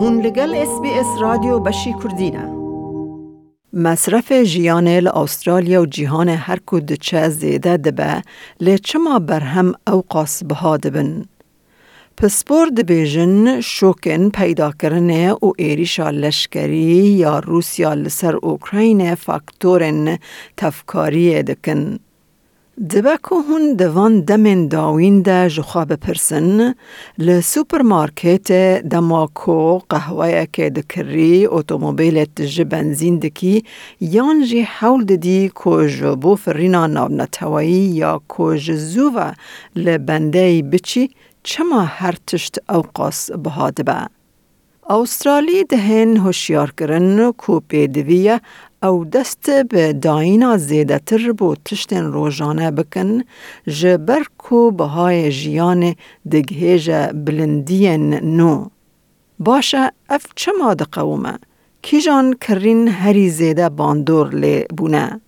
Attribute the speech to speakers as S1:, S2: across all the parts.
S1: هون لگل اس بی اس رادیو بشی کردینه مصرف جیان استرالیا و جیهان هر کود چه زیده دبه لی چما برهم اوقاس بها دبن. پسپور دبیجن شوکن پیدا کرنه و ایریشا لشکری یا روسیا لسر اوکراین فاکتورن تفکاری دکن. دبکو هون دوان دمین داوین ده جخوا بپرسن لسوپرمارکت دماکو قهوه که دکری اوتوموبیلت جه بنزین دکی یان جی حول ددی کو جبو فرینا نابنتوایی یا کو جزوه لبنده بچی چما هر تشت اوقاس بها دبه. اوسترالی دهن هوشیار کرن کو پیدویه او دست به داینا زیده تر بو تشتن روزانه بکن جبر کو بهای جیان دگهیج بلندین نو. باشه اف چما دقومه؟ کی جان کرین هری زیده باندور لی بونه؟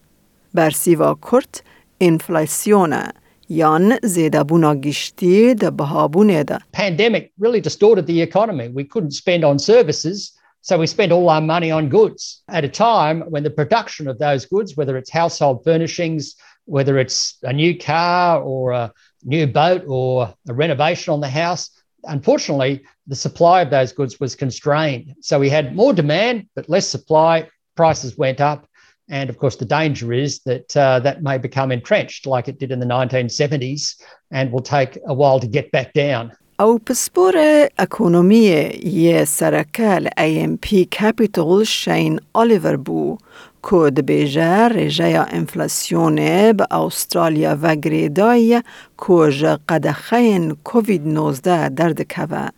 S1: برسیوا کرد انفلاسیونه. Jan Zedabunagishtye de Bahabuneda.
S2: Pandemic really distorted the economy. We couldn't spend on services. So we spent all our money on goods at a time when the production of those goods, whether it's household furnishings, whether it's a new car or a new boat or a renovation on the house, unfortunately, the supply of those goods was constrained. So we had more demand, but less supply. Prices went up. And of course, the danger is that uh, that may become entrenched like it did in the 1970s and will take a while to get back down.
S1: او پسپور اکونومی یه سرکل ام پی کپیتول شین آلیور بو که دبیجه رژه انفلاسیون به استرالیا و گریدای که قدخین کووید 19 درد کوه.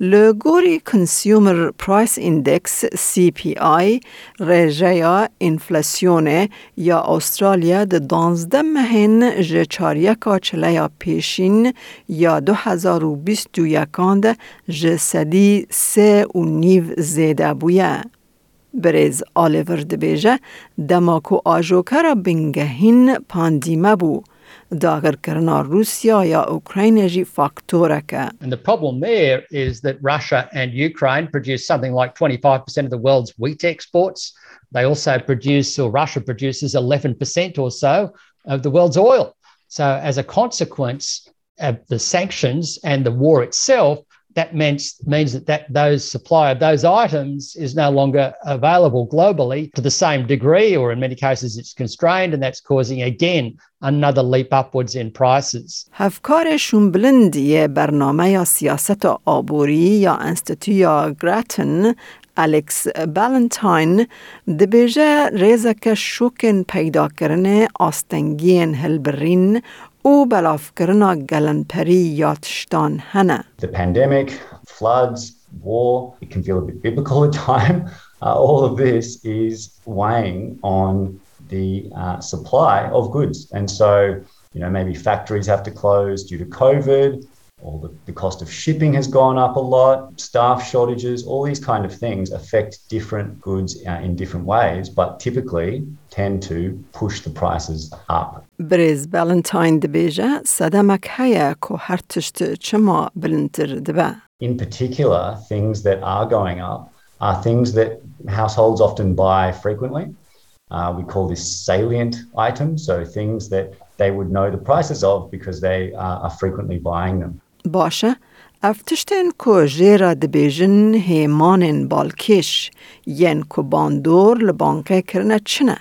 S1: لگوری کنسیومر پرایس ایندکس CPI رژه انفلاسیون یا استرالیا د دانزده مهن جه چاریکا چلیا پیشین یا دو هزار و بیست و یکان ده جه سدی سه و نیو زیده بویه. بریز آلیور دبیجه دماکو آجوکر بنگهین پاندیمه بو.
S2: And the problem there is that Russia and Ukraine produce something like 25% of the world's wheat exports. They also produce, or Russia produces 11% or so of the world's oil. So, as a consequence of the sanctions and the war itself, that means, means that, that those supply of those items is no longer available globally to the same degree, or in many cases it's constrained, and that's causing again another leap upwards in prices.
S1: هفکارشون بلندیه برنامه یا سیاست آبوری یا انستیتویا گراتن الکس بالنتاین دبیجه ریزک شوکن پیدا کرنه آستنگین هلبرین او بلافکرنا گلنپری یاتشتان هنه.
S3: The pandemic, floods, war, it can feel a bit biblical at time. Uh, all of this is weighing on the uh, supply of goods. And so, you know, maybe factories have to close due to COVID or the, the cost of shipping has gone up a lot, staff shortages, all these kind of things affect different goods uh, in different ways, but typically tend to push the prices up.
S1: بريز بالنتاين دبيجا صدمك هيا كو هرتشت چما بلنتر دبا.
S3: In particular, things that are going up are things that households often buy frequently. Uh, we call this salient items, so things that they would know the prices of because they uh, are frequently buying them.
S1: باشه افتشتن کو جیرا دبیجن هیمانن بالکش ین کو باندور لبانکه کرنه چنه؟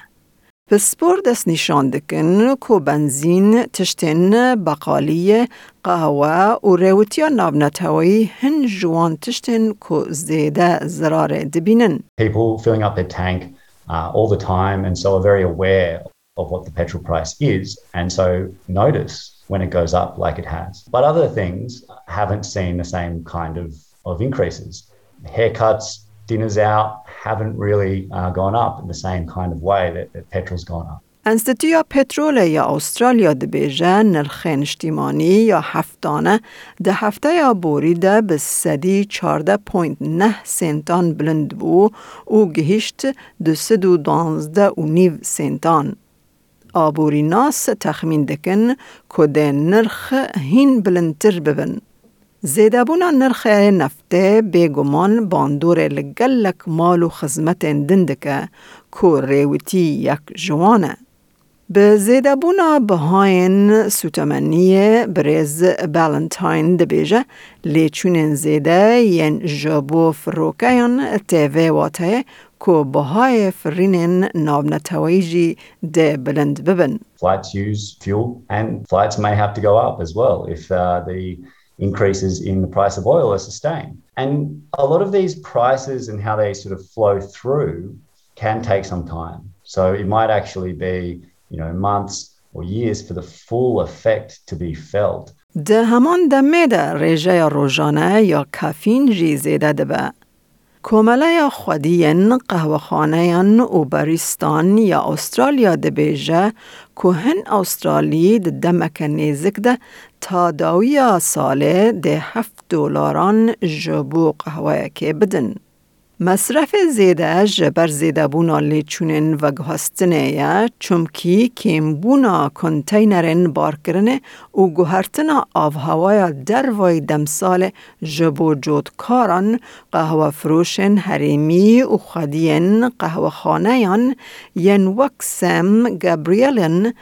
S1: پسپور دست نشان دکن کو بنزین تشتن بقالی قهوه و روتیا نابنتوی هن جوان تشتن کو زیده زرار دبینن.
S3: People filling up their tank uh, all the time and so are very aware of what the petrol price is and so notice when it goes up like it has. But other things haven't seen the same kind of, of increases. Haircuts, dinners out haven't really uh, gone up in the same kind of way that, that petrol's gone up.
S1: انستیتویا پترول یا استرالیا دبیجه نرخین اجتماعی یا هفتانه ده هفته یا بوریده به سدی چارده پوینت نه سنتان بلند بو و گهشت دو سدو دانزده و نیو سنتان. آبوری ناس تخمین دکن که ده نرخ هین بلندتر ببن. زیده بونا نرخ نفته بگمان باندور لگلک مال و خزمت دندکه که ریوتی یک جوانه. به زیده بونا بهاین سوتمنی برز بالنتاین دبیجه لیچونین زیده ین جابو فروکیان تیوه واته که بهای فرینین نابنتویجی ده بلند ببن.
S3: Flights use fuel and flights may have to go up as well if uh, the increases in the price of oil are sustained. And a lot of these prices and how they sort of flow through can take some time. So it might actually be, you know, months or years for the full effect to be felt.
S1: ده همان دمه ده رژه روزانه یا کافین جی زیده دبه. کومله خودین قهوهخانه و بریستان یا استرالیا دبیجه که هن استرالی ده دمک نیزک ده تا داویا ساله ده هفت دلاران جبو قهوه که بدن. مصرف زیده جبر زیده بونا لیچونین و گهستنه یا چمکی کم بونا کنتینرین بار کرنه و گوهرتنا آف هوای در وای دمسال جبو جود کاران قهوه فروشن حریمی و خدین قهوه خانه یان ین وکسم گابریلن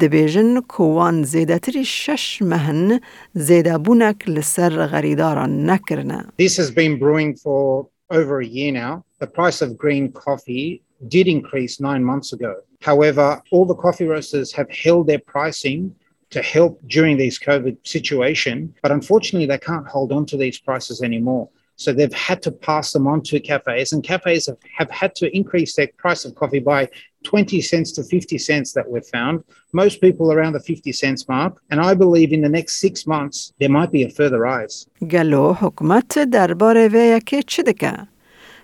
S1: دبیجن کوان زیده تری شش مهن زیده بونک لسر غریداران نکرنه.
S4: This has been brewing for over a year now. The price of green coffee did increase nine months ago. However, all the coffee roasters have held their pricing to help during this COVID situation, but unfortunately, they can't hold on to these prices anymore. So they've had to pass them on to cafes, and cafes have, have had to increase their price of coffee by 20 cents to 50 cents that we've found. Most people around the 50 cents mark. And I believe in the next six months, there might be a further rise.
S1: گلو حکومت درباره وی که چی دکه؟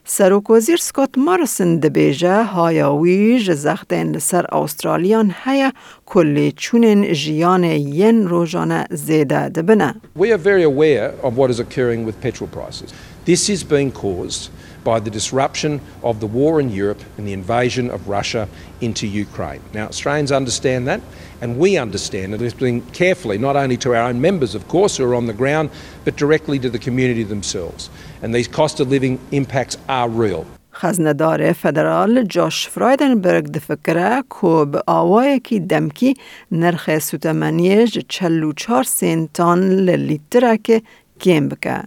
S1: سروکوزیر سکوت مارسن د بیجه های ویج زختن سر استرالیان های کل چونن جیان ین روزانه زیده دبنه.
S5: We are very aware of what is occurring with petrol prices. This is being caused by the disruption of the war in Europe and the invasion of Russia into Ukraine. Now, Australians understand that, and we understand it, listening carefully, not only to our own members, of course, who are on the ground, but directly to the community themselves. And these cost of living impacts are real.
S1: خزندار فدرال جاش فرایدنبرگ دفکره که به آوای کی دمکی نرخ سوتمنیج چلو چار سنتان للیتره که کم بکه.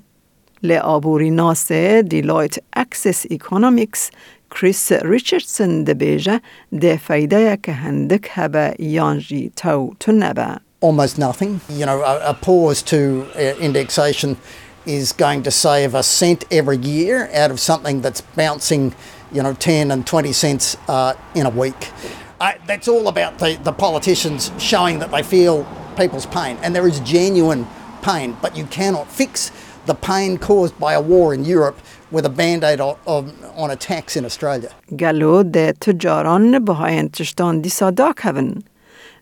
S1: لآبوری ناسه دیلایت اکسس اکونومیکس کریس ریچردسون دبیجه ده فایده که هندک هبه یانجی تو تنبه.
S6: almost nothing. You know, a, a pause to uh, indexation is going to save a cent every year out of something that's bouncing, you know, 10 and 20 cents uh, in a week. Uh, that's all about the, the politicians showing that they feel people's pain. And there is genuine pain, but you cannot fix the pain caused by a war in Europe with a band-aid on, on, on a tax in Australia.
S1: گلو ده تجاران بهاین تشتان دی صداک هون.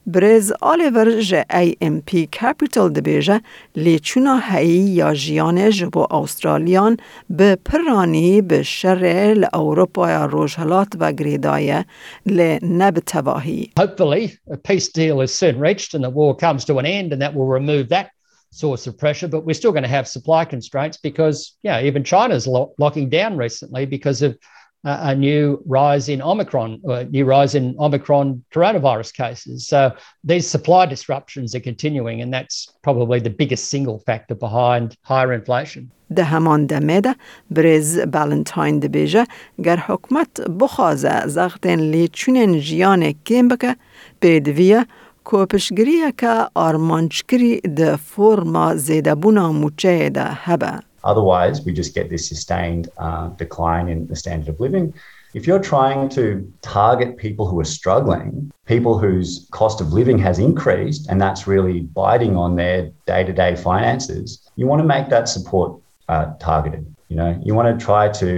S1: برز آلیور جه ای ام پی کپیتل دبیجه لیچونا هی یا جیانه جبو استرالیان به پرانی به شر لأوروپا یا روشهلات و گریدایه لنب تواهی.
S2: Hopefully, a peace deal is soon reached and the war comes to an end, and that will remove that source of pressure. But we're still going to have supply constraints because, yeah, even China's lo- locking down recently because of uh, a new rise in Omicron, uh, new rise in Omicron coronavirus cases. So these supply disruptions are continuing, and that's probably the biggest single factor behind higher inflation.
S1: ده همان دمه ده برز بالنتاین ده بیجه گر حکمت بخوازه زغتین لی چونین جیان کم بکه پیدویه که پشگریه که آرمانچکری ده فرما زیده بونا موچه ده هبه.
S3: Otherwise, we just get this sustained uh, decline in the standard of living. If you're trying to target people who are struggling, people whose cost of living has increased, and that's really biting on their day to day finances, you want to make that support uh, targeted. You know, you want to try to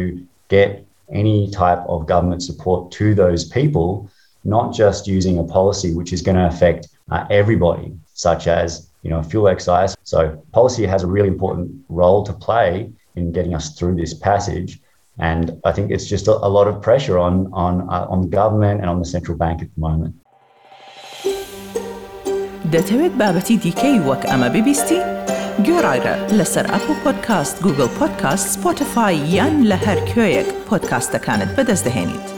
S3: get any type of government support to those people, not just using a policy which is going to affect uh, everybody, such as you know, fuel excise. So policy has a really important role to play in getting us through this passage. And I think it's just a, a lot of pressure on on uh, on government and on the central bank at the moment.
S7: دەتەوێت بابەتی دیکەی وەک ئەمە ببیستی؟ گۆڕایرە لەسەر ئەپ و پۆدکاست گوگل پۆدکاست سپۆتفاای یان لە هەر کوێیەک پۆدکاستەکانت بەدەستدەێنیت.